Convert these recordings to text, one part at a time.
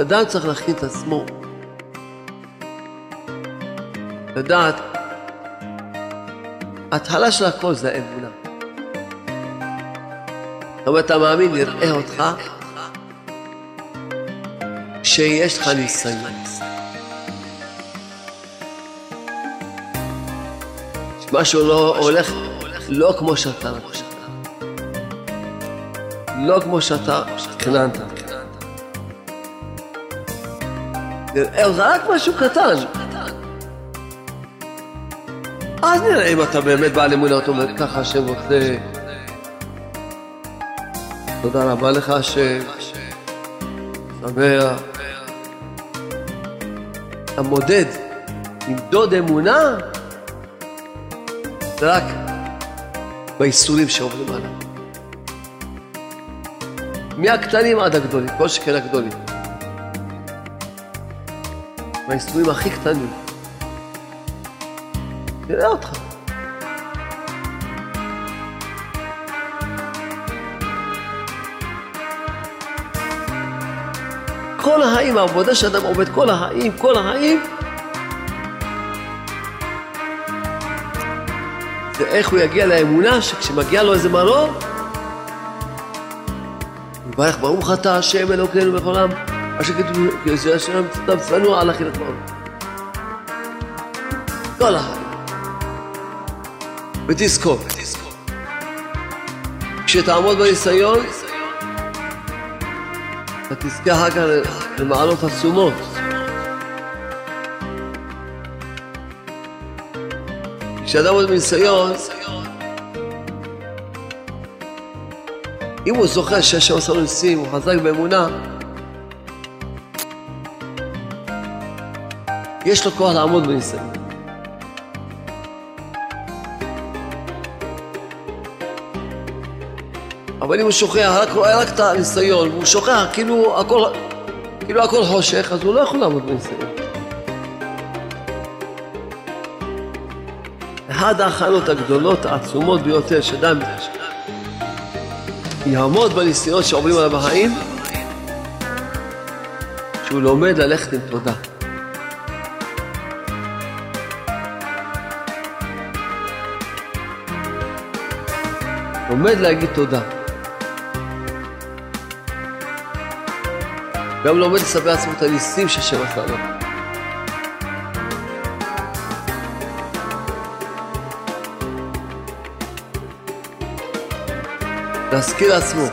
אדם צריך להכין את עצמו. לדעת, ההתחלה של הכל זה האמונה. זאת אומרת, אתה מאמין, נראה אותך שיש לך ניסיון. משהו לא הולך לא כמו שאתה. לא כמו שאתה תכננת. רק משהו קטן. אז נראה אם אתה באמת בעל אמונה, אתה אומר, ככה השם רוצה. תודה רבה לך השם. שמח. המודד, למדוד אמונה, זה רק בייסורים שעוברים עליו. מהקטנים עד הגדולים, כל שכן הגדולים. מהייסורים הכי קטנים. נראה אותך. כל החיים, העבודה שאדם עובד כל החיים, כל החיים, זה איך הוא יגיע לאמונה שכשמגיע לו איזה מרור, הוא יברך ברוך אתה השם אלוקינו בכל העם, אשר כתוב, כשהשם צנוע על אכילת מרור. כל החיים. ותזכור, כשתעמוד בניסיון, אתה תזכה אחר כך למעלות עצומות. כשאדם עומד בניסיון, אם הוא זוכר שהשם עשה לו ניסים, הוא חזק באמונה, יש לו כוח לעמוד בניסיון. אבל אם הוא שוכח, רק רואה רק את הניסיון, והוא שוכח כאילו הכל, כאילו הכל חושך, אז הוא לא יכול לעמוד בניסיון. אחת ההכנות הגדולות, העצומות ביותר, שאדם יעמוד בניסיונות שעוברים עליו בחיים, שהוא לומד ללכת עם תודה. לומד להגיד תודה. גם לומד לספר לעצמו את הניסים שהשם עשה לו. להזכיר לעצמו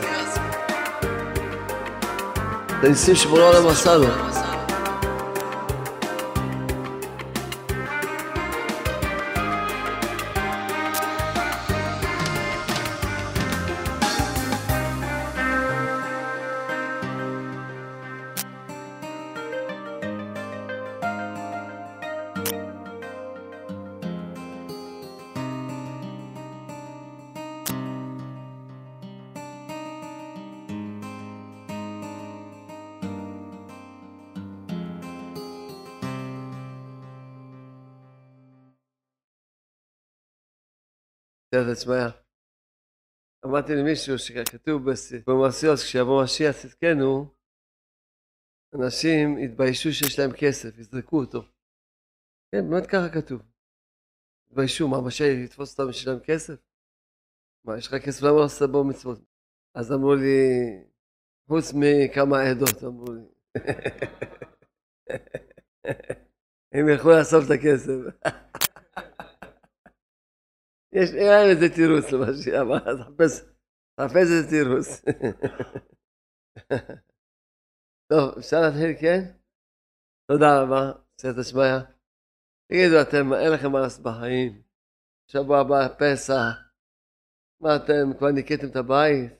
את הניסים שבורא העולם עשה לו. את עצמיה. אמרתי למישהו שכתוב במעשיות, כשיבוא משיח צדקנו, אנשים יתביישו שיש להם כסף, יזרקו אותו. כן, באמת ככה כתוב. יתביישו, מה, משיח יתפוס אותם שיש להם כסף? מה, יש לך כסף, למה לא עושה בו מצוות? אז אמרו לי, חוץ מכמה עדות, אמרו לי. הם יכלו לאסוף את הכסף. יש להם איזה תירוץ למשיח, מה, תחפש, תחפש איזה תירוץ. טוב, אפשר להתחיל, כן? תודה רבה, סייעתא שמיא. תגידו אתם, אין לכם מה לעשות בחיים. שבוע הבא פסח. מה אתם, כבר ניקיתם את הבית?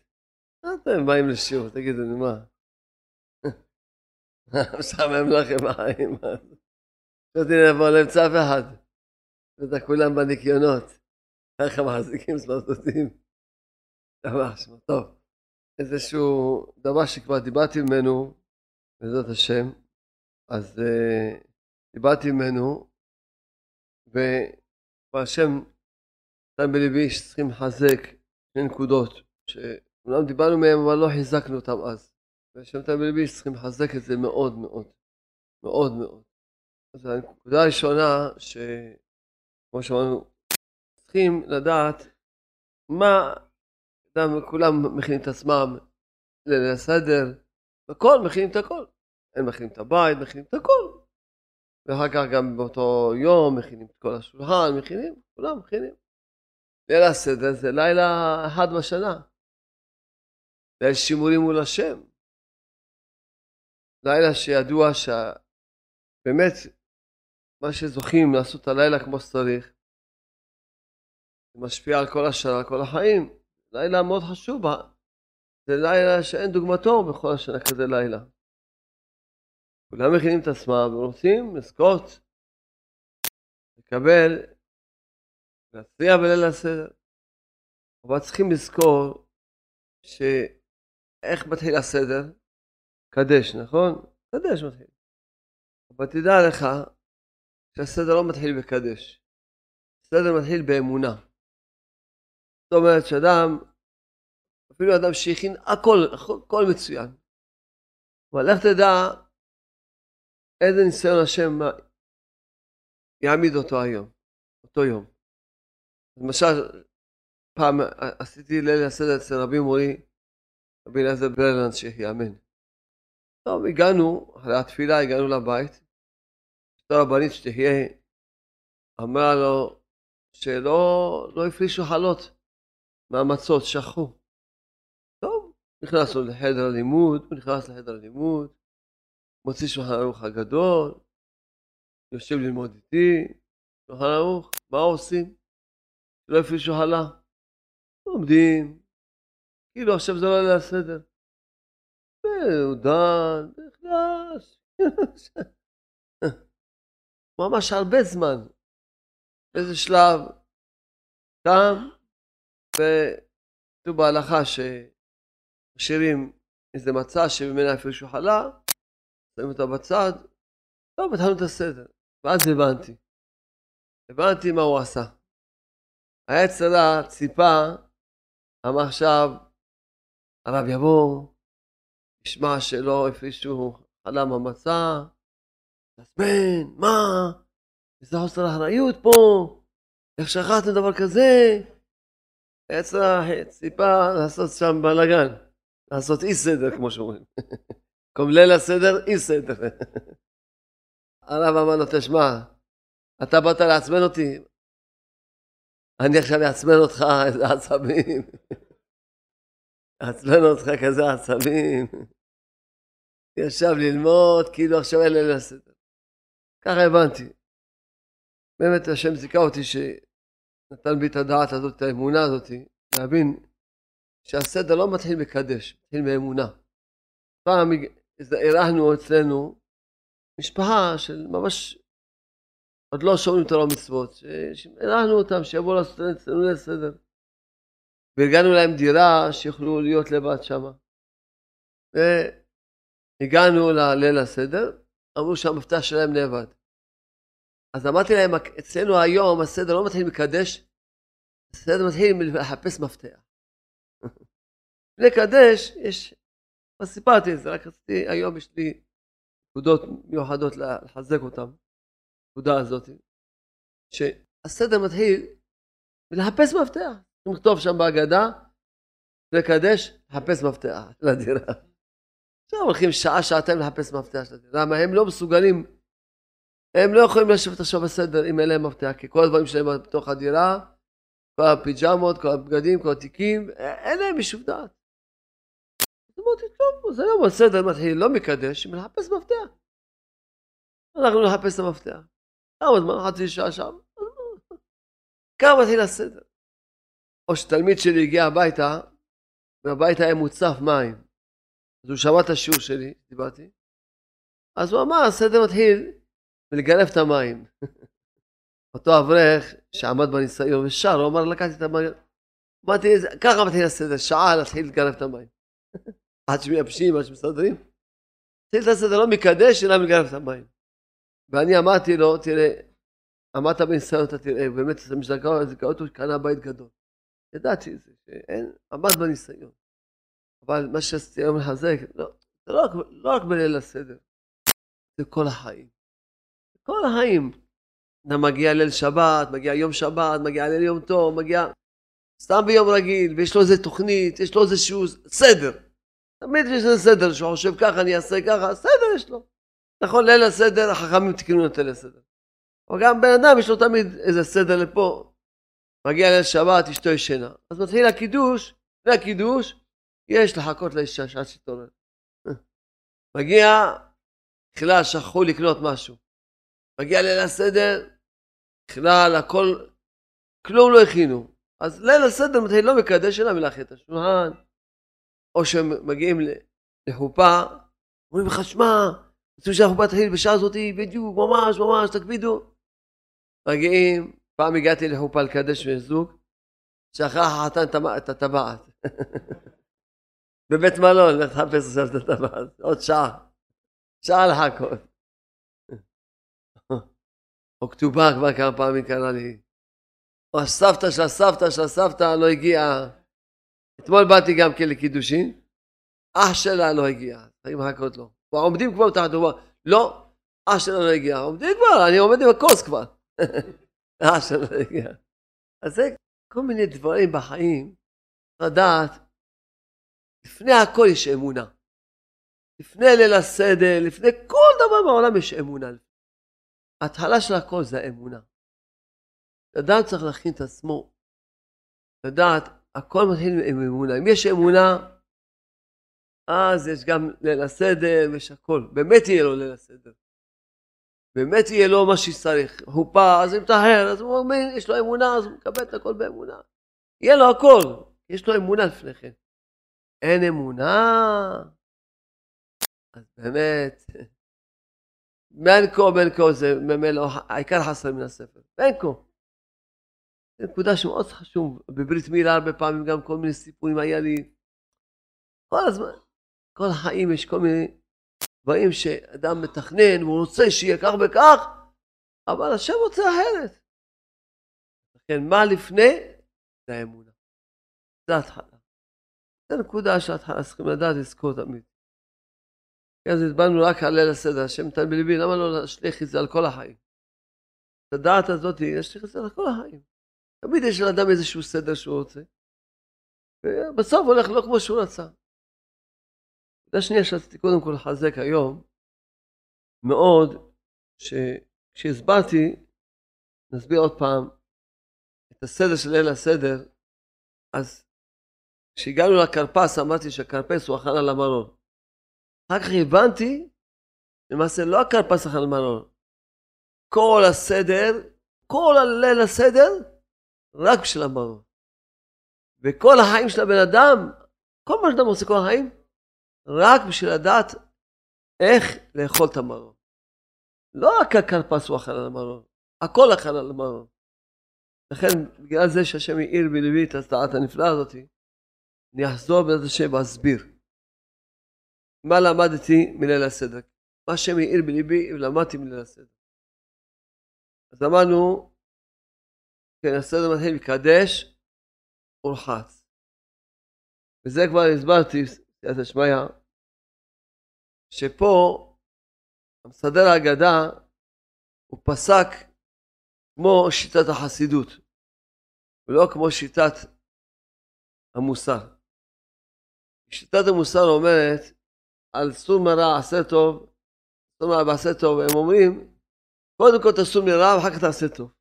מה אתם באים לשיעור? תגידו, נו מה? משעמם לכם בחיים. חשבתי לבוא לאמצע אף אחד. ואתה כולם בניקיונות. איך מחזיקים סמרטוטים? ממש, טוב. איזשהו דבר שכבר דיברתי ממנו, בעזרת השם, אז uh, דיברתי ממנו, וכבר השם נתן בליבי שצריכים לחזק שני נקודות, שאומנם דיברנו מהם אבל לא חיזקנו אותם אז. ושם תלמידים צריכים לחזק את זה מאוד מאוד, מאוד מאוד. אז הנקודה הראשונה, שכמו שאמרנו, צריכים לדעת מה, אדם, כולם מכינים את עצמם לליל הסדר, הכל, מכינים את הכל. הם מכינים את הבית, מכינים את הכל. ואחר כך גם באותו יום מכינים את כל השולחן, מכינים, כולם מכינים. ליל הסדר זה לילה אחד בשנה. ליל שימורים מול השם. לילה שידוע שבאמת מה שזוכים לעשות הלילה כמו שצריך, משפיע על כל השנה, כל החיים. לילה מאוד חשוב, זה לילה שאין דוגמתו בכל השנה כזה לילה. כולם מכינים את עצמם ורוצים לזכות, לקבל, להצליח בליל הסדר. אבל צריכים לזכור שאיך מתחיל הסדר? קדש, נכון? קדש מתחיל. אבל תדע לך שהסדר לא מתחיל בקדש. הסדר מתחיל באמונה. זאת אומרת שאדם, אפילו אדם שהכין הכל, הכל מצוין. אבל איך תדע איזה ניסיון השם יעמיד אותו היום, אותו יום. למשל, פעם עשיתי ליל הסדר אצל רבי מורי, רבי אליעזר ברלנד, שיאמן. טוב, הגענו, אחרי התפילה הגענו לבית, אשתו רבנית שתהיה, אמרה לו שלא לא הפרישו חלות מהמצות, שכחו. טוב, נכנסנו לחדר הלימוד, הוא נכנס לחדר הלימוד, מוציא שולחן ערוך הגדול, יושב ללמוד איתי, שולחן ערוך, מה עושים? לא הפרישו חלה. עומדים, כאילו עכשיו זה לא ליל הסדר. והוא דן, נכנס, ממש הרבה זמן. איזה שלב, קם, וכתוב בהלכה שמשאירים איזה מצה שממנה הפרישו חלה, שמים אותה בצד, טוב, התחלנו את הסדר. ואז הבנתי. הבנתי מה הוא עשה. העץ עלה, ציפה, אמר עכשיו, הרב יבוא, ישמע שלא הפרישו חלה מהמצה, תעצבן, מה? איזה חוסר אחריות פה, איך שכחתם דבר כזה? יצא ציפה לעשות שם בלאגן, לעשות אי סדר כמו שאומרים. במקום ליל הסדר, אי סדר. הרב אמר לו, תשמע, אתה באת לעצבן אותי, אני עכשיו אעצבן אותך, איזה עצבים. אעצבן אותך כזה עצבים. ישב ללמוד, כאילו עכשיו אין ליל הסדר. ככה הבנתי. באמת השם זיכה אותי שנתן בי את הדעת הזאת, את האמונה הזאת, להבין שהסדר לא מתחיל מקדש, מתחיל מאמונה. פעם אירחנו אצלנו משפחה של ממש עוד לא שומעים תורה ומצוות, שאירחנו אותם שיבואו לעשות אצלנו ליל סדר. וארגנו להם דירה שיוכלו להיות לבד שם. והגענו לליל הסדר, אמרו שהמפתח שלהם נאבד. אז אמרתי להם, אצלנו היום הסדר לא מתחיל מקדש, הסדר מתחיל מלחפש מפתח. לקדש יש אז סיפרתי את זה, רק רציתי, היום יש לי נקודות מיוחדות לחזק אותן, נקודה הזאת, שהסדר מתחיל מלחפש מפתח. צריכים לכתוב שם בהגדה, לקדש, לחפש מפתח לדירה. עכשיו הולכים שעה, שעתיים לחפש מפתח של הדירה. למה? הם לא מסוגלים, הם לא יכולים לשבת עכשיו בסדר אם אין להם מפתח, כי כל הדברים שלהם בתוך הדירה, כל הפיג'מות, כל הבגדים, כל התיקים, אין להם יישוב דעת. אמרתי, טוב, זה היום הסדר מתחיל לא מקדש, מלחפש מפתח. הלכנו לחפש את המפתח. כמה זמן? חצי שעה שם. כמה מתחיל הסדר. או שתלמיד שלי הגיע הביתה, והבית היה מוצף מים. אז הוא שמע את השיעור שלי, דיברתי. אז הוא אמר, הסדר מתחיל מלגלף את המים. אותו אברך שעמד בניסיון ושר, הוא אמר, לקחתי את המים. אמרתי, ככה מתחיל הסדר, שעה להתחיל לגלף את המים. עד שמייבשים, עד שמסדרים. צריך את הסדר לא מקדש, אלא מגרב את המים. ואני אמרתי לו, תראה, אמרת בניסיון, אתה תראה, באמת, אתה מזכה אותו, קנה בית גדול. ידעתי את זה, שאין, עמד בניסיון. אבל מה שעשיתי היום לחזק, לא, זה לא רק, לא רק בליל הסדר, זה כל החיים. כל החיים. אתה מגיע ליל שבת, מגיע יום שבת, מגיע ליל יום טוב, מגיע סתם ביום רגיל, ויש לו איזה תוכנית, יש לו איזשהו סדר. תמיד יש איזה סדר, שהוא חושב ככה, אני אעשה ככה, סדר יש לו. נכון, ליל הסדר, החכמים תקנו את ליל הסדר. אבל גם בן אדם יש לו תמיד איזה סדר לפה. מגיע ליל שבת, אשתו ישנה. אז מתחיל הקידוש, לפני הקידוש, יש לחכות לאישה שעד שתתעורר. מגיע, בכלל שכחו לקנות משהו. מגיע ליל הסדר, בכלל הכל, כלום לא הכינו. אז ליל הסדר מתחיל לא מקדש אלא מלאכת השולחן, או שהם מגיעים לחופה, אומרים לך, שמע, רוצים שהחופה תתחיל בשעה הזאתי, בדיוק, ממש, ממש, תקפידו. מגיעים, פעם הגעתי לחופה לקדש זוג, שכח החתן את הטבעת. בבית מלון, לך תחפש עכשיו את הטבעת, עוד שעה. שעה לחכות. או כתובה כבר כמה פעמים קרה לי. או הסבתא של הסבתא של הסבתא לא הגיעה. אתמול באתי גם כן לקידושין, אח שלה לא הגיע, צריכים לחכות לו. כבר עומדים כבר תחת הוא לא, אח שלה לא הגיע. עומדים כבר, אני עומד עם הכוס כבר. אח שלה לא הגיע. אז זה כל מיני דברים בחיים, לדעת, לפני הכל יש אמונה. לפני ליל הסדר, לפני כל דבר בעולם יש אמונה. ההתחלה של הכל זה האמונה. אדם צריך להכין את עצמו, לדעת, הכל מתחיל עם אמונה. אם יש אמונה, אז יש גם ליל הסדר ויש הכל. באמת יהיה לו ליל הסדר. באמת יהיה לו מה שצריך. חופה, אז הוא מטהר, אז הוא אומר, יש לו אמונה, אז הוא מקבל את הכל באמונה. יהיה לו הכל. יש לו אמונה לפני כן. אין אמונה, אז באמת, בין כה בין כה זה ממילא העיקר חסר מן הספר. בין כה. זו נקודה שמאוד חשוב, בברית מילה הרבה פעמים גם כל מיני סיפורים היה לי, כל הזמן, כל החיים יש כל מיני דברים שאדם מתכנן, הוא רוצה שיהיה כך וכך, אבל השם רוצה אחרת. לכן מה לפני? זה האמונה. זה ההתחלה. זו נקודה שההתחלה צריכים לדעת לזכור תמיד. אז הצבענו רק על ליל הסדר, השם נתן בליבי, למה לא להשליך את זה על כל החיים? את הדעת הזאת, להשליך את זה על כל החיים. תמיד יש לאדם איזשהו סדר שהוא רוצה, ובסוף הולך לא כמו שהוא רצה. נקודה שנייה שרציתי קודם כל לחזק היום, מאוד, שכשהסברתי, נסביר עוד פעם, את הסדר של ליל הסדר, אז כשהגענו לכרפס אמרתי שהכרפס הוא הכנה למרור. אחר כך הבנתי, למעשה לא הכרפס הכנה למרור, כל הסדר, כל הליל הסדר, רק בשביל המרור. וכל החיים של הבן אדם, כל מה שאדם עושה כל החיים, רק בשביל לדעת איך לאכול את המרור. לא רק הכרפס הוא אכל על המרור, הכל אכל על המרור. לכן, בגלל זה שהשם העיר בלבי את הסתעת הנפלאה הזאת, אני אחזור בעזרת השם ואסביר. מה למדתי מליל הסדר? מה השם העיר בלבי ולמדתי מליל הסדר. אז אמרנו, כן, הסדר מתחיל מקדש ורחץ. וזה כבר הסברתי, סייעתא שמיא, שפה המסדר ההגדה הוא פסק כמו שיטת החסידות, ולא כמו שיטת המוסר. שיטת המוסר אומרת על סור מרע עשה טוב, סור מרע ועשה טוב, הם אומרים קודם כל תסור מרע ואחר כך תעשה טוב.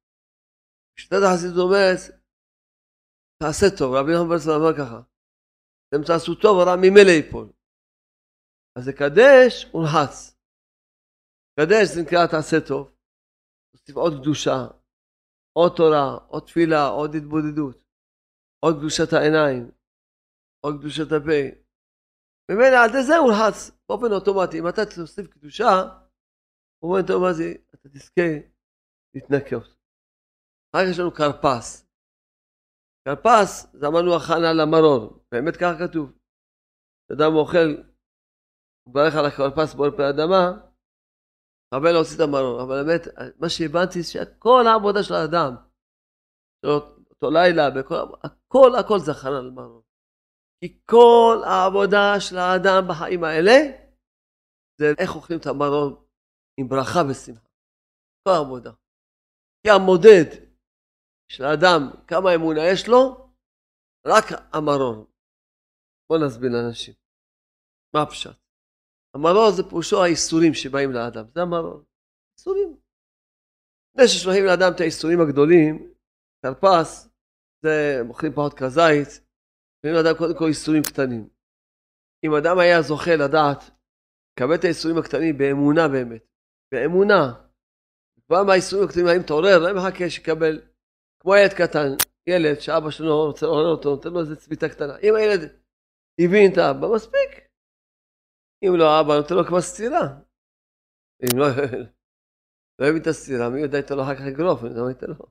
שיטת החסידות אומרת תעשה טוב, רבי נחמן ברסלב אמר ככה אתם תעשו טוב, הרע ממילא ייפול. אז לקדש ולחץ. קדש זה נקרא תעשה טוב. תוסיף עוד קדושה, עוד תורה, עוד תפילה, עוד התבודדות, עוד קדושת העיניים, עוד קדושת הפה. ממילא על ידי זה הוא לחץ באופן אוטומטי. אם אתה תוסיף קדושה, הוא אומר, מה זה? אתה תזכה להתנקות. אחר כך יש לנו כרפס. כרפס, זה אמרנו הכנה למרור. באמת ככה כתוב. אדם אוכל, הוא מברך על הכרפס בורא פני אדמה, חבל להוציא את המרור. אבל באמת, מה שהבנתי זה שכל העבודה של האדם, אותו לילה, בכל, הכל הכל זה הכנה למרור. כי כל העבודה של האדם בחיים האלה זה איך אוכלים את המרור עם ברכה ושמחה. כל העבודה. כי המודד של האדם, כמה אמונה יש לו, רק המרור. בוא נסביר לאנשים. מה הפשט? המרור זה פירושו האיסורים שבאים לאדם, זה המרור. איסורים. לפני ששולחים לאדם את האיסורים הגדולים, כרפס, זה מוכרים פחות כזית, שולחים לאדם קודם כל איסורים קטנים. אם אדם היה זוכה לדעת, לקבל את האיסורים הקטנים באמונה באמת, באמונה, כבר מהאיסורים הקטנים היה מתעורר, לא מחכה שיקבל, כמו ילד קטן, ילד שאבא שלו רוצה לעורר אותו, נותן לו איזה צביתה קטנה. אם הילד הבין את האבא, מספיק. אם לא אבא, נותן לו כבר סטירה. אם לא, לא הבין את הסטירה, מי יודע, ייתן לו אחר כך אגרוף, אני מה ייתן לו.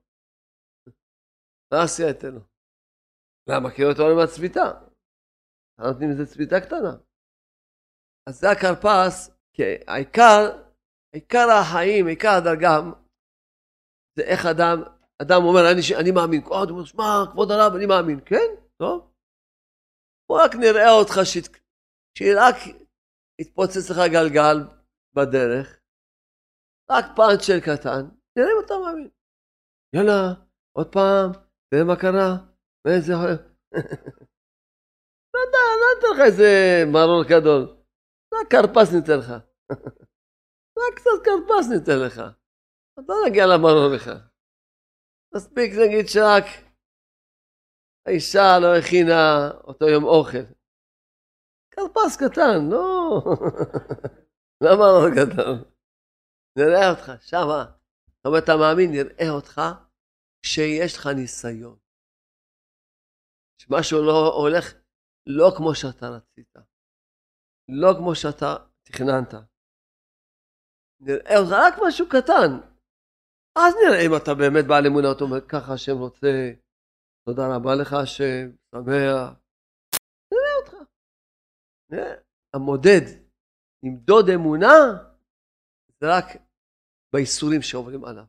מה עשייה ייתן לו? למה? כי הוא נותן לו מהצביתה. נותנים איזה צביתה קטנה. אז זה הכרפס, כי העיקר, עיקר החיים, עיקר הדרגה, זה איך אדם, אדם אומר, אני, אני מאמין, הוא אומר, שמע, כבוד הרב, אני מאמין, כן? טוב. בוא רק נראה אותך, שרק יתפוצץ לך גלגל בדרך, רק פאנצ'ר קטן, נראה אם אתה מאמין. יאללה, עוד פעם, תראה מה קרה, ואיזה... לא יודע, לא אתן לך איזה מרור גדול. רק כרפס ניתן לך. רק קצת כרפס ניתן לך. אתה לא נגיע למרור לך. מספיק נגיד שרק האישה לא הכינה אותו יום אוכל. כרפס קטן, לא... למה לא גדול? נראה אותך, שמה. זאת אומרת, אתה מאמין, נראה אותך כשיש לך ניסיון. שמשהו לא הולך לא כמו שאתה רצית, לא כמו שאתה תכננת. נראה אותך רק משהו קטן. אז נראה אם אתה באמת בעל אמונה, אתה אומר, ככה השם רוצה, תודה רבה לך השם, שמח. נראה אותך. נראה. המודד, למדוד אמונה, זה רק בייסורים שעוברים עליו.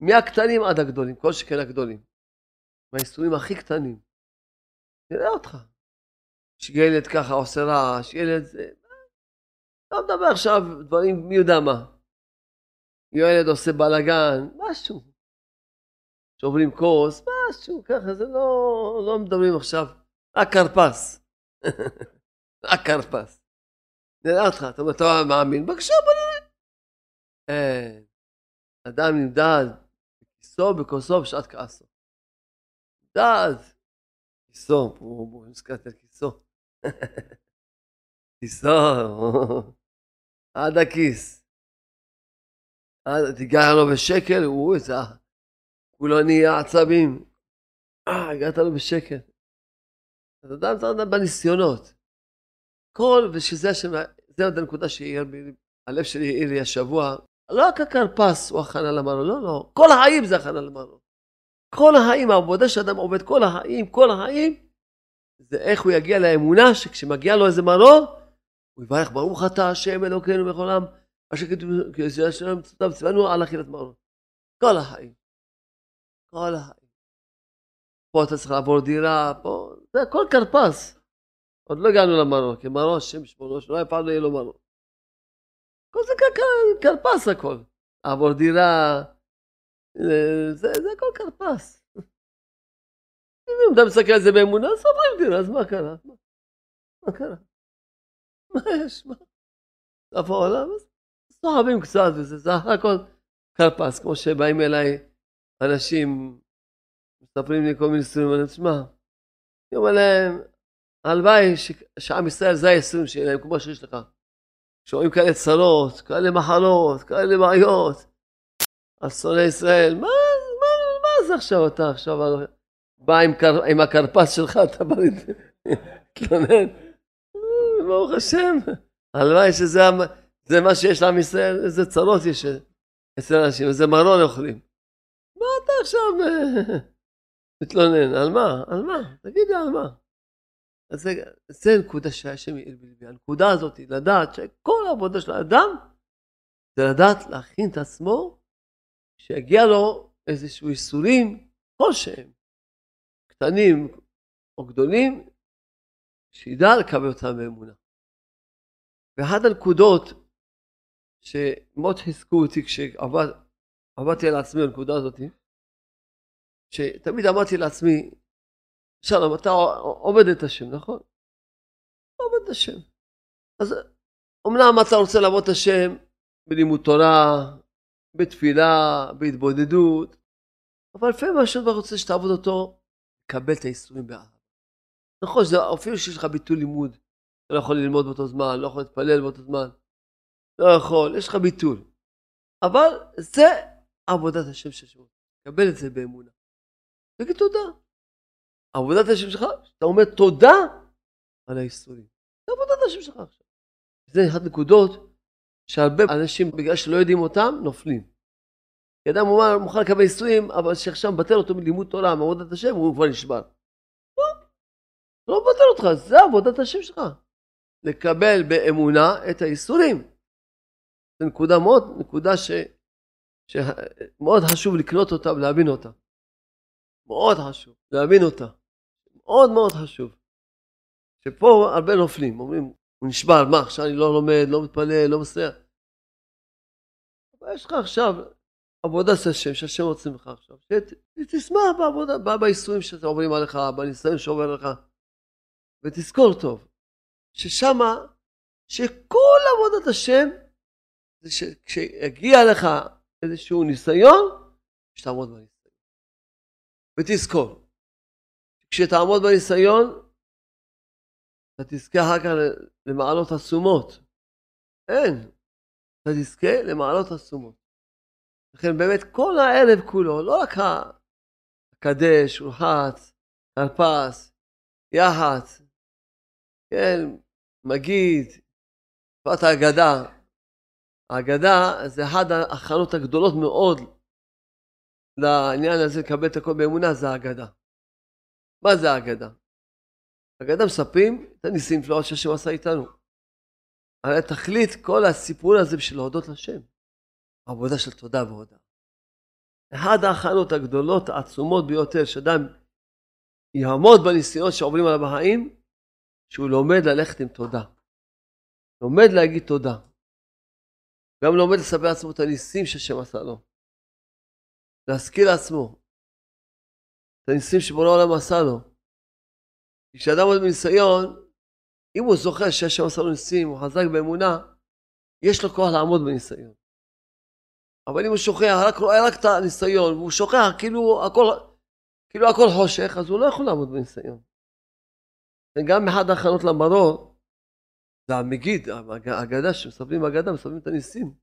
מהקטנים עד הגדולים, כל שכן הגדולים. מהייסורים הכי קטנים. נראה אותך. שילד ככה עושה רעש, ילד זה... לא מדבר עכשיו דברים מי יודע מה. ילד עושה בלאגן, משהו. שוברים כוס, משהו, ככה, זה לא, לא מדברים עכשיו. רק כרפס. רק כרפס. נראה אותך, אתה אומר, אתה מאמין? בבקשה, בוא נראה. אין. אדם נמדד בכיסו בכוסו בשעת כעסו. הוא נזכרת על כיסו. כיסו, עד הכיס. תיגע לו בשקל, הוא איזה... כולו נהיה עצבים. אה, הגעת לו בשקל. אז אדם צריך לדעת בניסיונות. כל, ושזה השם, זה עוד הנקודה שהעיר בי, הלב שלי העיר לי השבוע, לא רק הכרפס הוא הכנה למרור, לא, לא, כל החיים זה הכנה למרור. כל החיים, העבודה שאדם עובד כל החיים, כל החיים, זה איך הוא יגיע לאמונה שכשמגיע לו איזה מרור, הוא יברך ברוך אתה השם אלוקינו בכל העם, אשר כתוב, כשהשם מצוותיו ציוונו על אכילת מרור. כל החיים. כל החיים. פה אתה צריך לעבור דירה, פה, זה הכל כרפס. עוד לא הגענו למרור, כי מרור השם שמונו, שלא פעם לא יהיה לו מרור. כל זה כרפס הכל. לעבור דירה, זה, הכל כרפס. אם אתה מסתכל על זה באמונה, אז סופרים דירה, אז מה קרה? מה קרה? מה יש? מה? סוף העולם? אז סוחבים קצת וזה, זה הכל כרפס, כמו שבאים אליי אנשים, מספרים לי כל מיני סיפורים, אני אומר, אני אומר להם, הלוואי שעם ישראל זה ה-20 שלהם, כמו שיש לך. שומעים כאלה צרות, כאלה מחלות, כאלה בעיות. אז שונא ישראל, מה, מה, מה זה עכשיו אתה עכשיו בא עם, קר, עם הכרפס שלך, אתה בא להתלונן? ברוך השם, הלוואי שזה זה מה שיש לעם ישראל, איזה צרות יש אצל אנשים, איזה מרון אוכלים. מה אתה עכשיו מתלונן? על מה? על מה? תגיד לי על מה? אז זה, זה נקודה שהשם העיר בלבי. הנקודה הזאת, לדעת שכל העבודה של האדם זה לדעת להכין את עצמו, שיגיע לו איזשהו איסורים כלשהם, קטנים או גדולים, שידע לקבל אותם באמונה. ואחת הנקודות שמאוד חיזקו אותי כשעבדתי על עצמי בנקודה הזאת, שתמיד אמרתי לעצמי, שלום, אתה עובד את השם, נכון? עובד את השם. אז אמנם אתה רוצה לעבוד את השם בלימוד תורה, בתפילה, בהתבודדות, אבל לפעמים השם כבר רוצה שתעבוד אותו, לקבל את האיסורים באהבה. נכון, שזה, אפילו שיש לך ביטוי לימוד, אתה לא יכול ללמוד באותו זמן, לא יכול להתפלל באותו זמן, לא יכול, יש לך ביטול. אבל זה עבודת השם של שלך, קבל את זה באמונה. תגיד תודה. עבודת השם שלך, אתה אומר תודה על האיסורים. זה עבודת השם שלך עכשיו. זה אחת נקודות שהרבה אנשים, בגלל שלא יודעים אותם, נופלים. כי אדם אומר, מוכן לקבל איסורים, אבל שעכשיו מבטל אותו מלימוד תורה, מעבודת השם, הוא כבר נשבר. לא, לא מבטל אותך, זה עבודת השם שלך. לקבל באמונה את האיסורים. זו נקודה מאוד, נקודה ש, שמאוד חשוב לקלוט אותה ולהבין אותה. מאוד חשוב, להבין אותה. מאוד מאוד חשוב. שפה הרבה נופלים, אומרים, הוא נשבר, מה עכשיו אני לא לומד, לא מתפלל, לא מסייע. אבל יש לך עכשיו עבודה של השם, שהשם רוצה ממך עכשיו. שתשמח בעבודה, בייסורים שעוברים עליך, בניסיון שעובר לך. ותזכור טוב, ששמה, שכל עבודת השם, זה שכשיגיע לך איזשהו ניסיון, שתעמוד בניסיון. ותזכור, כשתעמוד בניסיון, אתה תזכה אחר כך למעלות עצומות. אין. אתה תזכה למעלות עצומות. לכן באמת כל הערב כולו, לא רק הקדש, רוחץ, כרפס, יח"צ, כן, מגיד, תקופת ההגדה. ההגדה זה אחת ההכנות הגדולות מאוד לעניין הזה לקבל את הכל באמונה, זה ההגדה. מה זה ההגדה? ההגדה מספרים את הניסים שלו שהשם עשה איתנו. הרי תכלית כל הסיפור הזה בשביל להודות לשם. עבודה של תודה והודעה. אחת ההכנות הגדולות, העצומות ביותר, שאדם יעמוד בניסיונות שעוברים על הבהאים, שהוא לומד ללכת עם תודה. לומד להגיד תודה. גם לומד לספר לעצמו את הניסים שהשם עשה לו. להזכיר לעצמו את הניסים שבורא העולם עשה לו. כשאדם עומד בניסיון, אם הוא זוכר שהשם עשה לו ניסים, הוא חזק באמונה, יש לו כוח לעמוד בניסיון. אבל אם הוא שוכח, רק רואה רק את הניסיון, והוא שוכח כאילו הכל, כאילו הכל חושך, אז הוא לא יכול לעמוד בניסיון. וגם אחד ההכנות למרור, זה המגיד, האגדה שמספרים אגדה, מספרים את הניסים.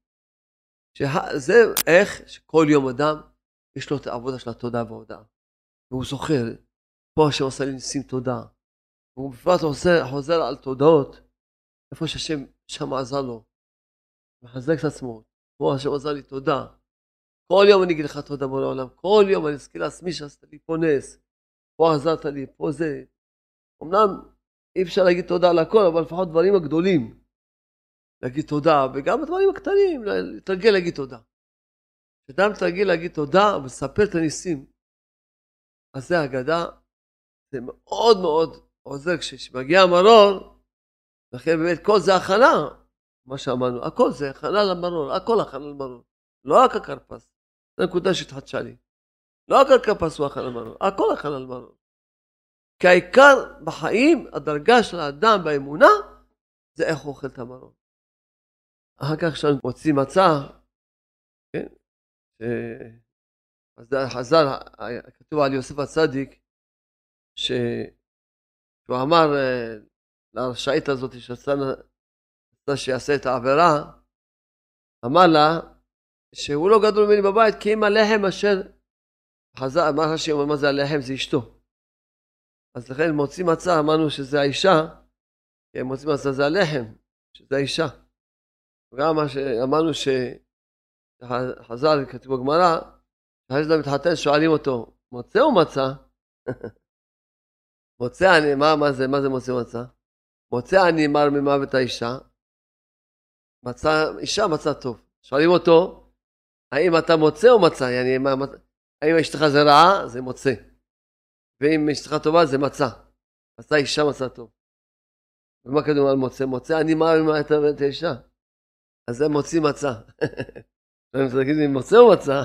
שזה איך שכל יום אדם יש לו את העבודה של התודה וההודעה. והוא זוכר, פה השם עושה לי ניסים תודה. והוא בפרט חוזר, חוזר על תודות, איפה שהשם שם עזר לו. מחזק את עצמו, פה השם עזר לי תודה. כל יום אני אגיד לך תודה בו לעולם, כל יום אני אזכיר לעצמי שעשית לי פה נס, פה עזרת לי, פה זה. אמנם אי אפשר להגיד תודה על הכל, אבל לפחות דברים הגדולים. להגיד תודה, וגם הדברים הקטנים, לתרגל להגיד תודה. כשאדם מתרגל להגיד תודה ולספר את הניסים, אז זה אגדה, זה מאוד מאוד עוזר כשמגיע המרור, לכן באמת כל זה הכנה, מה שאמרנו, הכל זה הכנה למרור, הכל הכנה למרור, לא רק הכרפס, זו נקודה שהתחדשה לי. לא רק הכרפס הוא הכנה למרור, הכל הכנה למרור. כי העיקר בחיים, הדרגה של האדם באמונה, זה איך הוא אוכל את המרור. אחר כך כשאנחנו מוצאים מצה, כן? חז"ל, כתוב על יוסף הצדיק, שהוא אמר אה, לרשעית הזאת שרצה שיעשה את העבירה, אמר לה שהוא לא גדול ממני בבית כי אם הלחם אשר חז"ל, אמר רש"י, מה זה הלחם? זה אשתו. אז לכן מוצאים מצה, אמרנו שזה האישה, הם מוצאים מצה זה הלחם, שזה האישה. וגם מה שאמרנו שחז"ל, כתוב בגמרא, אחרי שאדם מתחתן שואלים אותו, מוצא או מצה? מוצא אני, מה, מה זה, מה זה מוצא מצה? מוצא אני מר ממוות האישה, מצא, אישה מצא טוב. שואלים אותו, האם אתה מוצא או מצא? יעני, מה, האם אשתך זה רעה? זה מוצא. ואם אשתך טובה זה מצה. מצא אישה מצא טוב. ומה כתוב על מוצא? מוצא אני מה את האישה. אז זה מוציא מצה. אם תגיד לי מוצא או מצה?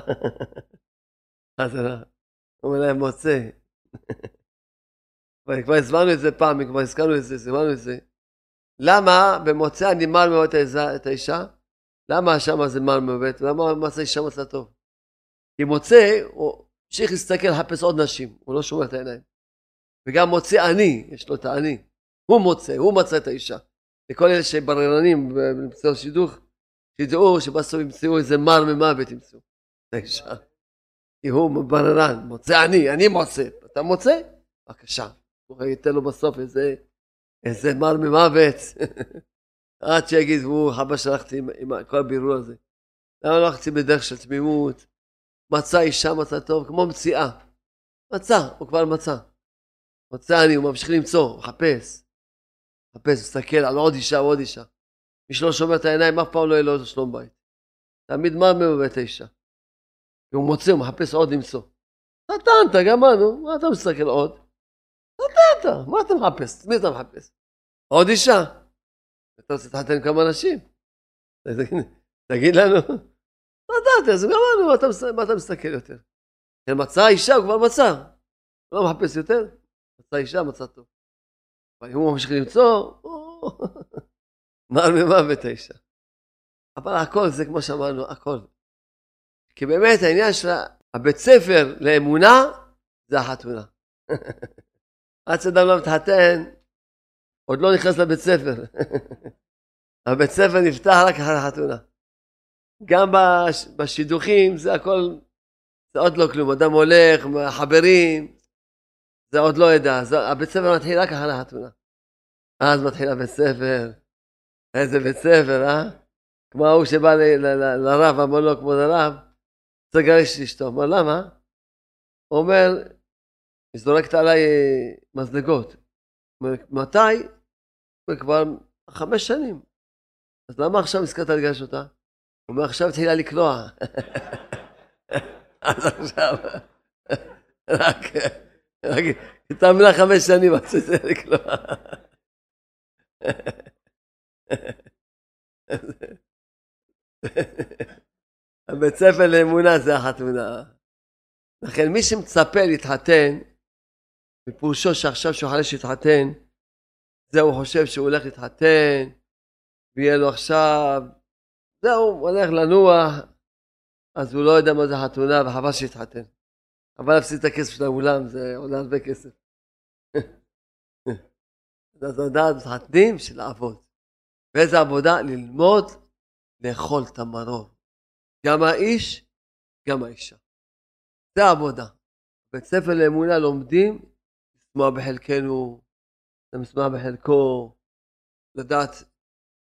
אז הוא אומר להם מוצא. כבר הסברנו את זה פעם, כבר הזכרנו את זה, הסברנו את זה. למה במוצא אני מל מאוד את האישה? למה שם זה מל מאוד? למה מצא אישה מצא טוב? כי מוצא, הוא המשיך להסתכל, לחפש עוד נשים, הוא לא שומר את העיניים. וגם מוצא אני, יש לו את האני. הוא מוצא, הוא מצא את האישה. לכל אלה שבררנים במצוא שידוך, שידעו שבסוף ימצאו איזה מר ממוות ימצאו. את האישה. כי הוא בררן, מוצא אני, אני מוצא. אתה מוצא? בבקשה. הוא ייתן לו בסוף איזה, איזה מר ממוות. עד שיגיד, הוא חבל שהלכתי עם, עם כל הבירור הזה. למה לא הלכתי בדרך של תמימות? מצא אישה מצא טוב, כמו מציאה. מצא, הוא כבר מצא. מצא אני, הוא ממשיך למצוא, מחפש. מחפש, מסתכל על עוד אישה עוד אישה. מי שלא שומר את העיניים, אף פעם לא יהיה לו שלום בית. תמיד מה בבית האישה? הוא מוצא, הוא מחפש עוד למצוא. נתנת, גמרנו, מה אתה מסתכל עוד? נתנת, מה אתה מחפש? מי אתה מחפש? עוד אישה. אתה רוצה להתחתן כמה אנשים? תגיד לנו. נתת, אז גמרנו, מה אתה מסתכל יותר? כן, מצא אישה, הוא כבר מצא. לא מחפש יותר? מצא אישה, מצא טוב. אבל אם הוא ממשיך למצוא, מר ממוות האישה. אבל הכל זה כמו שאמרנו, הכל. כי באמת העניין של הבית ספר לאמונה זה החתונה. עד שאדם לא מתחתן, עוד לא נכנס לבית ספר. הבית ספר נפתח רק אחרי החתונה. גם בשידוכים זה הכל, זה עוד לא כלום. אדם הולך, חברים, זה עוד לא ידע. הבית ספר מתחיל רק אחרי החתונה. אז מתחיל הבית ספר. איזה בית ספר, אה? כמו ההוא שבא לרב, אמר לו, כבוד הרב, רוצה לגרש את אשתו. אמר, למה? הוא אומר, זורקת עליי מזלגות. מתי? כבר חמש שנים. אז למה עכשיו הזכרת לגרש אותה? הוא אומר, עכשיו התחילה לקלוע. אז עכשיו, רק, רק, התאמנה חמש שנים עד שזה לקלוע. הבית ספר לאמונה זה החתונה. לכן מי שמצפה להתחתן, בפירושו שעכשיו שהוא חלש להתחתן, זה הוא חושב שהוא הולך להתחתן, ויהיה לו עכשיו, זהו, הוא הולך לנוח, אז הוא לא יודע מה זה חתונה, וחבל שיתחתן. חבל להפסיד את הכסף של האולם, זה עולה הרבה כסף. אז לדעת, מתחתנים בשביל לעבוד. ואיזה עבודה? ללמוד לאכול את המרור. גם האיש, גם האישה. זה העבודה. בית ספר לאמונה לומדים לשמוע בחלקנו, לשמוע בחלקו, לדעת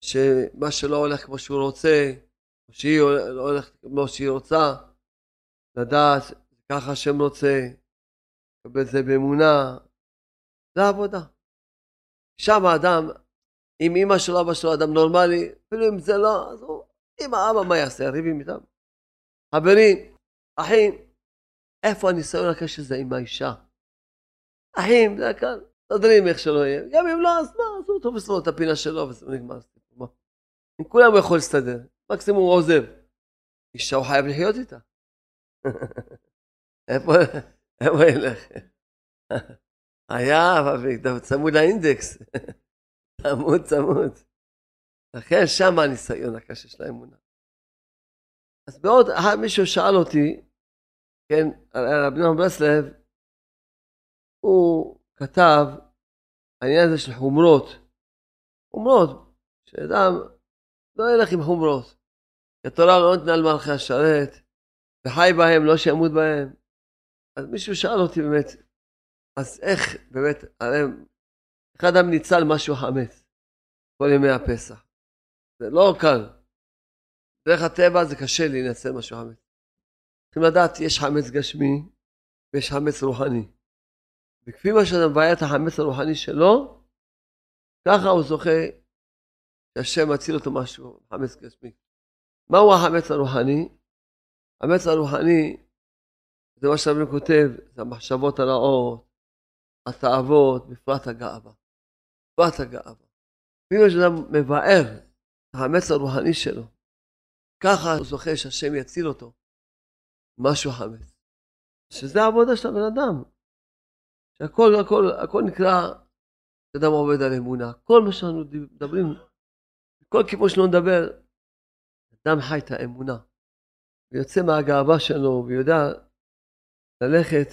שמה שלא הולך כמו שהוא רוצה, או שהיא לא הולכת כמו שהיא רוצה, לדעת ככה השם רוצה, לקבל את זה באמונה, זה העבודה. שם האדם, אם אימא שלו, אבא שלו אדם נורמלי, אפילו אם זה לא, אז הוא, אמא, אבא, מה יעשה? ריבים איתם. חברים, אחים, איפה הניסיון הקשה הזה עם האישה? אחים, זה הקל, מסתדרים איך שלא יהיה. גם אם לא, אז מה, אז הוא תופס לו את הפינה שלו וזה נגמר. עם כולם הוא יכול להסתדר, מקסימום הוא עוזב. אישה הוא חייב לחיות איתה. איפה, איפה ילך? היה, אבל צמוד לאינדקס. צמוד, צמוד. לכן שם הניסיון הקשה של האמונה. אז בעוד מישהו שאל אותי, כן, רבי נחמן ברסלב, הוא כתב העניין הזה של חומרות. חומרות, שאדם לא ילך עם חומרות. התורה לא נתנה על מלכי השרת, וחי בהם, לא שימות בהם. אז מישהו שאל אותי באמת, אז איך באמת, הרי איך אדם ניצל משהו חמץ כל ימי הפסח? זה לא קל. דרך הטבע זה קשה להינצל משהו חמץ. צריכים לדעת, יש חמץ גשמי ויש חמץ רוחני. וכפי מה שאדם מבעיה את החמץ הרוחני שלו, ככה הוא זוכה שהשם מציל אותו משהו, חמץ גשמי. מהו החמץ הרוחני? החמץ הרוחני זה מה שהרבי כותב, זה המחשבות הרעות, התאוות, בפרט הגאווה. בפרט הגאווה. ואם יש אדם מבאר החמץ הרוחני שלו, ככה הוא זוכה שהשם יציל אותו, משהו חמץ. שזה העבודה של הבן אדם. שהכל הכל, הכל נקרא, אדם עובד על אמונה. כל מה שאנחנו מדברים, כל כיוון שלא נדבר, אדם חי את האמונה. ויוצא מהגאווה שלו, ויודע ללכת,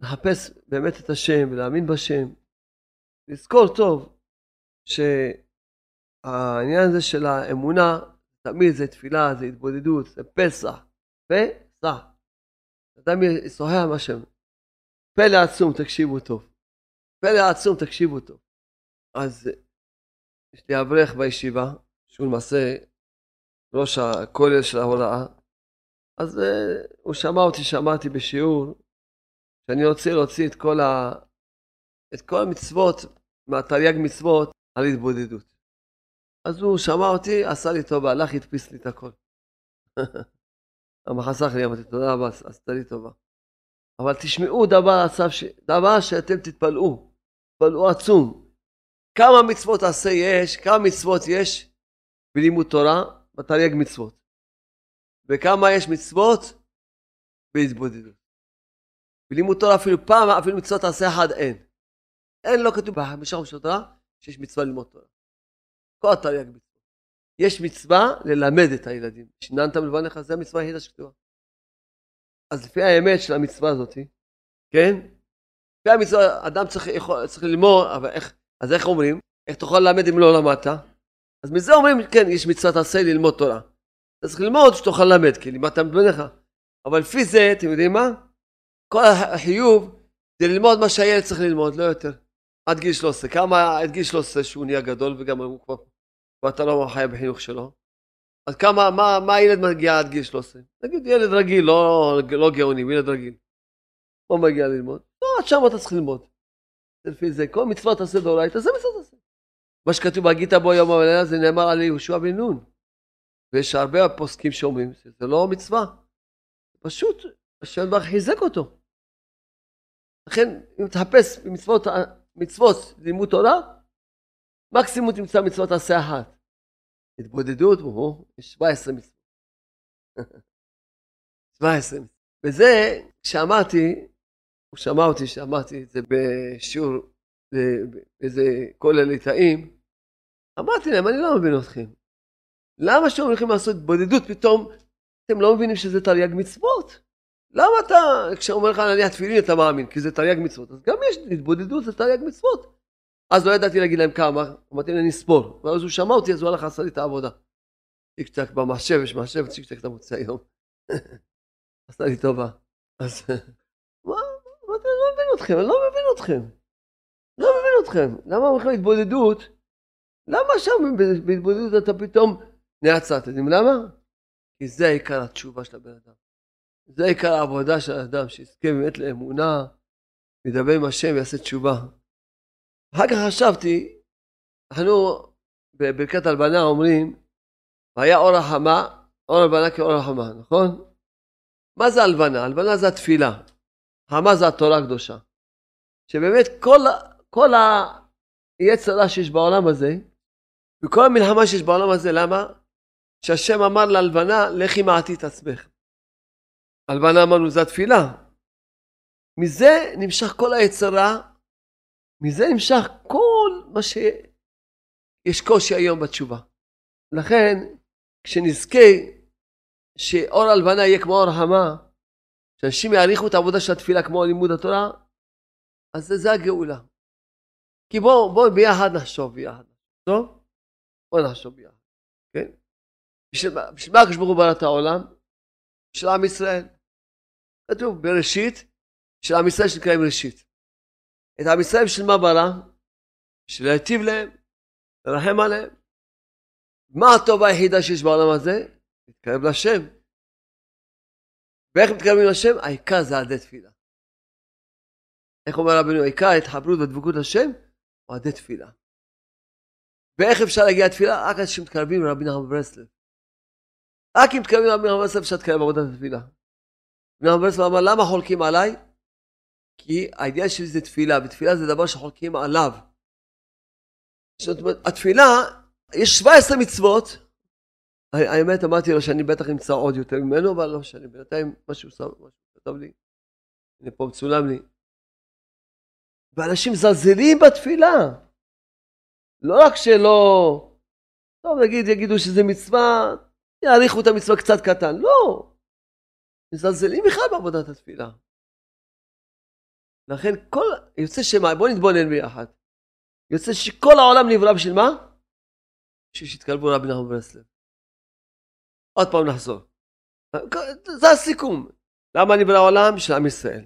לחפש באמת את השם, ולהאמין בשם. לזכור טוב שהעניין הזה של האמונה, תמיד זה תפילה, זה התבודדות, זה פסח. פסח. אדם ישוחח עם השם. פלא עצום, תקשיבו טוב. פלא עצום, תקשיבו טוב. אז יש לי אברך בישיבה, שהוא למעשה ראש הכולל של ההוראה, אז uh, הוא שמע אותי, שמעתי בשיעור, שאני רוצה להוציא את כל, ה... את כל המצוות מהתרי"ג מצוות על התבודדות. אז הוא שמע אותי, עשה לי טובה, הלך, הדפיס לי את הכל. למה חסך לי, אמרתי, תודה רבה, עשתה לי טובה. אבל תשמעו דבר ש... דבר שאתם תתפלאו, תתפלאו עצום. כמה מצוות עשה יש, כמה מצוות יש בלימוד תורה, בתרי"ג מצוות. וכמה יש מצוות בהתבודדות. בלימוד תורה אפילו פעם, אפילו מצוות עשה אחד אין. אין, לא כתוב בחמישה חומשי תורה שיש מצווה ללמוד תורה. כל התרי"ג מצוות. יש מצווה ללמד את הילדים. שיננת מלבנך, זה המצווה היחידה שכתובה. אז לפי האמת של המצווה הזאת, כן? לפי המצווה, אדם צריך, יכול, צריך ללמוד, אבל איך, אז איך אומרים? איך תוכל ללמד אם לא למדת? אז מזה אומרים, כן, יש מצוות עשה ללמוד תורה. אתה צריך ללמוד שתוכל ללמד, כי לימדת מבניך. אבל לפי זה, אתם יודעים מה? כל החיוב זה ללמוד מה שהילד צריך ללמוד, לא יותר. עד גיל 13. כמה עד גיל 13 שהוא נהיה גדול וגם הוא כבר ואתה לא חי בחינוך שלו. אז כמה, מה, מה הילד מגיע עד גיל 13? נגיד ילד רגיל, לא, לא גאוני, ילד רגיל. לא מגיע ללמוד. לא, עד שם אתה צריך ללמוד. לפי זה, כל מצוות תעשה דאורייתא, זה מצוות תעשה. מה שכתוב בהגיתא בו יום המליאה זה נאמר על יהושע בן נון. ויש הרבה פוסקים שאומרים שזה לא מצווה. פשוט, השם ברוך חיזק אותו. לכן, אם תחפש במצוות, מצוות לימוד תורה, מקסימום תמצא מצוות עשה אחת. התבודדות, הוא, יש 17 מצוות. 17 מצוות. וזה, כשאמרתי, הוא שמע אותי שאמרתי את זה בשיעור, באיזה כולל ליטאים, אמרתי להם, אני לא מבין אתכם. למה שאתם הולכים לעשות התבודדות פתאום, אתם לא מבינים שזה תרי"ג מצוות? למה אתה, כשאומר לך להניח תפילין אתה מאמין, כי זה תרי"ג מצוות, אז גם יש התבודדות, זה תרי"ג מצוות. אז לא ידעתי להגיד להם כמה, אמרתי להם נספור. ואז הוא שמע אותי, אז הוא הלך לעשות לי את העבודה. צ'יק צ'ק במחשב, יש מחשב, צ'יק צ'ק אתה מוצא היום. עשה לי טובה. אז מה, אני לא מבין אתכם, אני לא מבין אתכם. לא מבין אתכם. למה הולכים להתבודדות? למה שם בהתבודדות אתה פתאום נעצר? אתם יודעים למה? כי זה עיקר התשובה של הבן אדם. זה עיקר העבודה של האדם, שיזכה באמת לאמונה, ידבר עם השם ויעשה תשובה. אחר כך חשבתי, אנחנו בברכת הלבנה אומרים, והיה אור החמה, אור הלבנה כאור החמה, נכון? מה זה הלבנה? הלבנה זה התפילה. חמה זה התורה הקדושה. שבאמת כל, כל היצרה שיש בעולם הזה, וכל המלחמה שיש בעולם הזה, למה? שהשם אמר ללבנה, לכי מעטי את עצמך. הלבנה אמרנו זה התפילה. מזה נמשך כל היצרה מזה נמשך כל מה שיש קושי היום בתשובה. לכן, כשנזכה שאור הלבנה יהיה כמו אור החמה, שאנשים יעריכו את העבודה של התפילה כמו לימוד התורה, אז זה, זה הגאולה. כי בואו בוא ביחד נחשוב ביחד. טוב? בואו נחשוב ביחד, כן? בשביל מה הקדוש ברוך הוא ברא את העולם? של עם ישראל. כתוב בראשית, של עם ישראל שנקראים ראשית. את עם ישראל בשביל מה ברא? בשביל להיטיב להם, לרחם עליהם. מה הטובה היחידה שיש בעולם הזה? להתקרב לשם. ואיך מתקרבים לשם? העיקר זה עדי תפילה. איך אומר רבנו, העיקר ההתחברות והדבקות לשם הוא עדי תפילה. ואיך אפשר להגיע לתפילה? רק אנשים מתקרבים לרבי נחמן ברסלב. רק אם מתקרבים לרבי נחמן ברסלב אפשר להתקרב בעבודת התפילה. רבי נחמן ברסלב אמר, למה חולקים עליי? כי העניין שלי זה תפילה, ותפילה זה דבר שחולקים עליו. זאת אומרת, התפילה, יש 17 מצוות. האמת, אמרתי לו שאני בטח אמצא עוד יותר ממנו, אבל לא משנה, בינתיים משהו כתב לי, הנה פה מצולם לי. ואנשים מזלזלים בתפילה. לא רק שלא, טוב נגיד, יגידו שזה מצווה, יעריכו את המצווה קצת קטן, לא. מזלזלים בכלל בעבודת התפילה. לכן כל, יוצא שמה, בוא נתבונן ביחד. יוצא שכל העולם נברא בשביל מה? בשביל שיתקרבו רבי נחמן ברסלב. עוד פעם נחזור. זה הסיכום. למה נברא העולם? בשביל עם ישראל.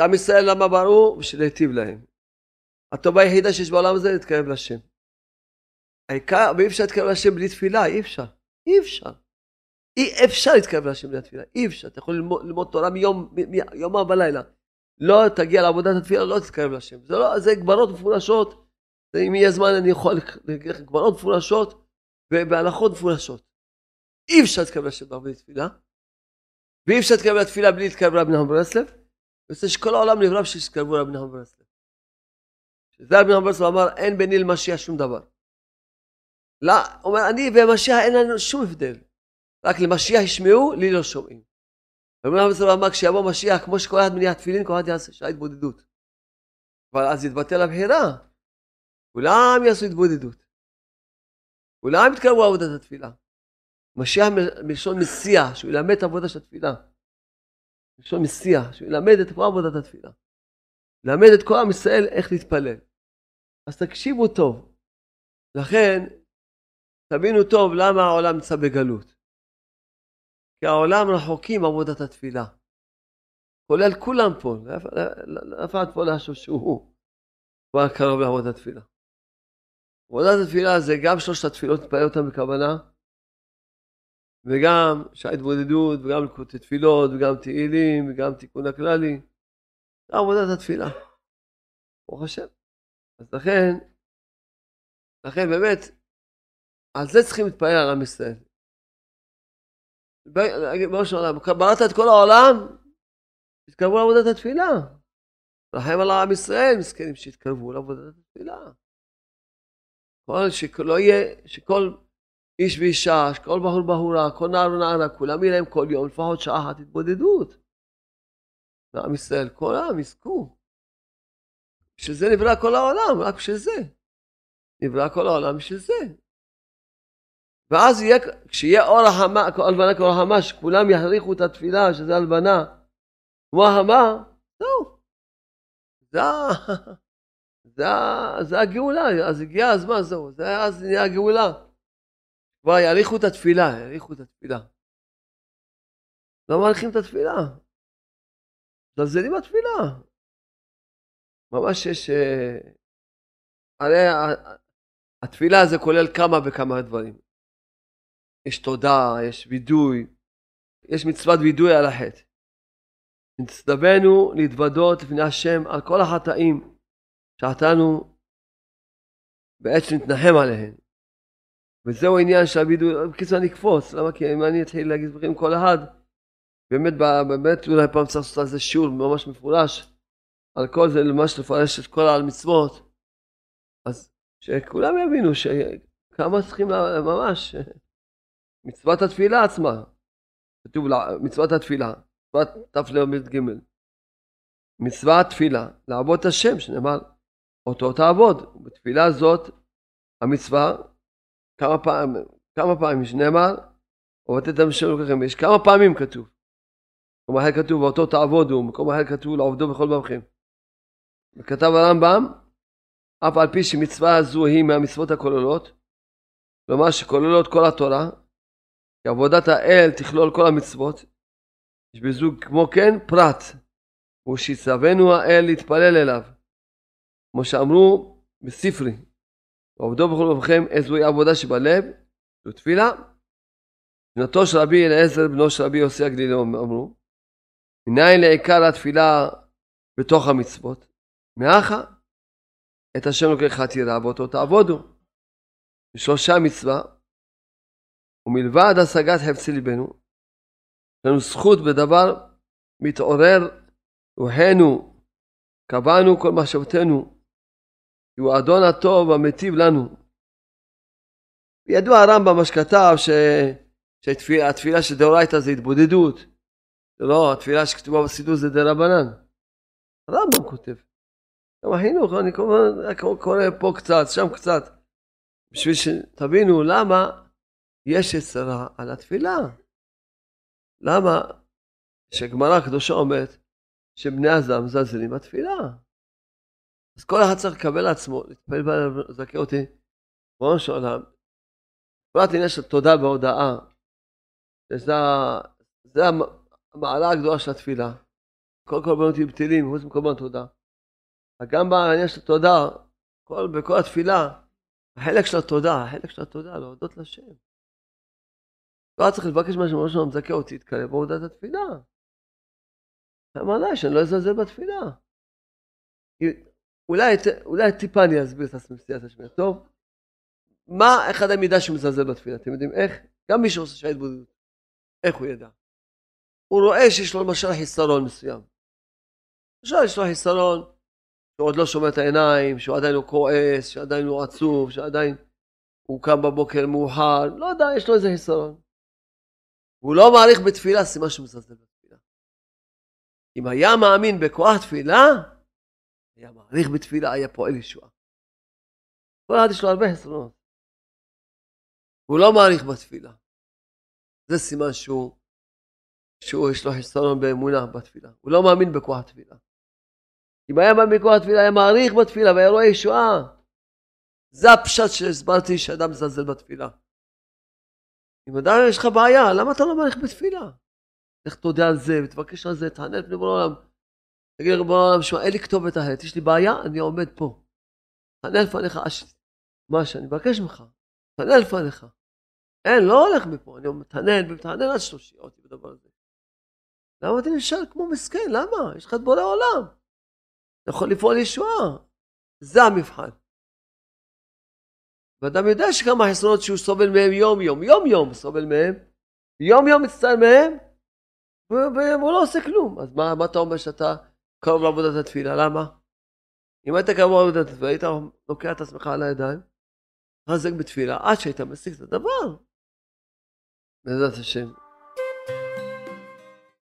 עם ישראל למה בראו? בשביל להיטיב להם. הטובה היחידה שיש בעולם הזה להתקרב לשם. העיקר, ואי אפשר להתקרב לשם בלי תפילה, אי אפשר. אי אפשר. אי אפשר להתקרב לשם בלי התפילה, אי אפשר. אתה יכול ללמוד, ללמוד תורה מיום, מיומם בלילה. לא תגיע לעבודת התפילה, לא תתקרב לשם. זה, לא, זה גברות מפורשות. אם יהיה זמן אני יכול להגיד לך גברות מפורשות ובהלכות מפורשות. אי אפשר להתקרב לשם בעבודת תפילה. ואי אפשר להתקרב לתפילה בלי להתקרב לרבי נחמן ברסלב. ויוצא שכל העולם נברא בשביל שיתקרבו לרבי נחמן ברסלב. זה רבי נחמן ברסלב אמר אין ביני למשיח שום דבר. לא, אומר אני ומשיח אין לנו שום הבדל. רק למשיח ישמעו, לי לא שומעים. רבי נחמן ברסלב אמר כשיבוא משיח כמו שכל אחד מניח תפילין כל אחד יעשה שעה התבודדות. אבל אז יתבטל הבחירה. כולם יעשו התבודדות. כולם יתקרבו לעבודת התפילה. משיח מלשון מסיע, שהוא ילמד את העבודה של התפילה. מלשון מסיע, שהוא ילמד את כל עבודת התפילה. ילמד את כל עם ישראל איך להתפלל. אז תקשיבו טוב. לכן, תבינו טוב למה העולם נמצא בגלות. כי העולם רחוקים מעבודת התפילה. כולל כולם פה, אף אחד פה לא חושב שהוא כבר קרוב לעבודת התפילה. עבודת התפילה זה גם שלושת התפילות, להתפלל אותן בכוונה, וגם שעה התבודדות, וגם לקרותי תפילות, וגם תהילים, וגם תיקון הכללי. זה עבודת התפילה. ברוך השם. אז לכן, לכן באמת, על זה צריכים להתפלל על עם ישראל. בראש העולם, בראת את כל העולם, תתקרבו לעבודת התפילה. רחם על עם ישראל, מסכנים שיתקרבו לעבודת התפילה. כל, שלא יהיה, שכל איש ואישה, שכל בחור בחורה, כל נער ונערה, כולם יהיה להם כל יום לפחות שעה אחת התבודדות. לעם ישראל, כל העם יזכו. בשביל זה נברא כל העולם, רק בשביל זה. נברא כל העולם בשביל זה. ואז יהיה, כשיהיה אור החמה, הלבנה כאור החמה, שכולם יחריכו את התפילה, שזה הלבנה, כמו החמה, זהו. זה, זה, זה הגאולה, אז הגיע הזמן, זהו, זה אז נהיה הגאולה. כבר יאריכו את התפילה, יאריכו את התפילה. לא מאריכים את התפילה. זלזלים בתפילה. ממש יש... אה, הרי התפילה זה כולל כמה וכמה דברים. יש תודה, יש וידוי, יש מצוות וידוי על החטא. נצטווינו להתוודות לפני השם על כל החטאים שחטאנו בעצם נתנחם עליהם. וזהו העניין של הווידוי, בקיצור אני אקפוץ, למה? כי אם אני אתחיל להגיד דברים כל אחד, באמת, באמת אולי פעם צריך לעשות על זה שיעור ממש מפורש, על כל זה, ממש לפרש את כל המצוות, אז שכולם יבינו שכמה צריכים ממש, מצוות התפילה עצמה, כתוב מצוות התפילה, מצוות תל"ג, מצוות תפילה, לעבוד את השם, שנאמר, אותו תעבוד, בתפילה זאת המצווה, כמה פעמים, כמה פעמים שנאמר, עובדת את השם אלוקיכם, יש כמה פעמים כתוב, מקום אחר כתוב, ואותו תעבודו, מקום אחר כתוב, לעובדו בכל דרכם. וכתב הרמב"ם, אף על פי שמצווה זו היא מהמצוות הכוללות, כלומר שכוללות כל התורה, כי עבודת האל תכלול כל המצוות, יש בזוג כמו כן פרט, הוא שיצוונו האל להתפלל אליו, כמו שאמרו בספרי, ועובדו בכל אופכם איזוהי עבודה שבלב, זו תפילה. בנתו של רבי אליעזר, בנו של רבי יוסי הגלילי, אמרו, מניין לעיקר התפילה בתוך המצוות? מאחה, את השם לוקח חתירה ואותו תעבודו. בשלושה מצווה, ומלבד השגת חפצי ליבנו, יש לנו זכות בדבר מתעורר רוחנו, קבענו כל מחשבתנו כי הוא האדון הטוב המטיב לנו. ידוע הרמב"ם מה שכתב ש... שהתפילה של דאורייתא זה התבודדות. לא, התפילה שכתובה בסידור זה דרבנן. הרמב"ם כותב. גם החינוך, אני כמובן קורא פה קצת, שם קצת, בשביל שתבינו למה יש יצרה על התפילה. למה שגמרא הקדושה אומרת שבני אדם מזלזלים בתפילה. אז כל אחד צריך לקבל לעצמו, להתפלל ולזכה אותי, ריבונו של עולם. כל העניין של תודה בהודאה, שזה זה המעלה הגדולה של התפילה. כל קורבנות יהיו בטלים, חוץ מקורבן תודה. גם בעניין של תודה, כל, בכל התפילה, החלק של התודה, החלק של התודה, להודות לשם. לא צריך לבקש משהו, משהו מזכה אותי, להתקרב בעבודת התפילה. אמר שאני לא אזלזל בתפילה. אולי, טיפה אני אסביר את הסייעת השמיעה. טוב, מה אחד המידה שהוא מזלזל בתפילה? אתם יודעים איך? גם מי שעושה שעת בודדות. איך הוא ידע? הוא רואה שיש לו למשל חיסרון מסוים. למשל יש לו חיסרון שהוא עוד לא שומע את העיניים, שהוא עדיין הוא כועס, שעדיין הוא עצוב, שעדיין הוא קם בבוקר מאוחר, לא יודע, יש לו איזה חיסרון. הוא לא מעריך בתפילה, סימן שהוא מזלזל בתפילה. אם היה מאמין בכוח תפילה, היה מעריך בתפילה, היה פועל ישועה. כל אחד יש לו הרבה חסרונות. הוא לא מעריך בתפילה. זה סימן שהוא, שהוא יש לו חסרון באמונה בתפילה. הוא לא מאמין בכוח התפילה. אם היה מאמין בכוח התפילה, היה מעריך בתפילה והיה רואה ישועה. זה הפשט שהסברתי שאדם מזלזל בתפילה. אם עדיין יש לך בעיה, למה אתה לא מעריך בתפילה? לך תודה על זה, ותבקש על זה, תענה לפני בורא עולם. תגיד לריבון העולם, שמע, אין לי כתובת אחרת, יש לי בעיה, אני עומד פה. תענה לפניך, מה שאני מבקש ממך, תענה לפניך. אין, לא הולך מפה, אני מתענן ומתענן עד שתושיע אותי בדבר הזה. למה אתה נשאר כמו מסכן? למה? יש לך את בורא עולם. אתה יכול לפעול ישועה. זה המבחן. ואדם יודע שכמה חסרונות שהוא סובל מהם יום יום, יום יום סובל מהם, יום יום מצטער מהם, והוא לא עושה כלום. אז מה, מה אתה אומר שאתה קרוב לעבודת התפילה? למה? אם היית קרוב לעבודת התפילה, היית לוקח את עצמך על הידיים, חזק בתפילה, עד שהיית משיג את הדבר. בעזרת השם.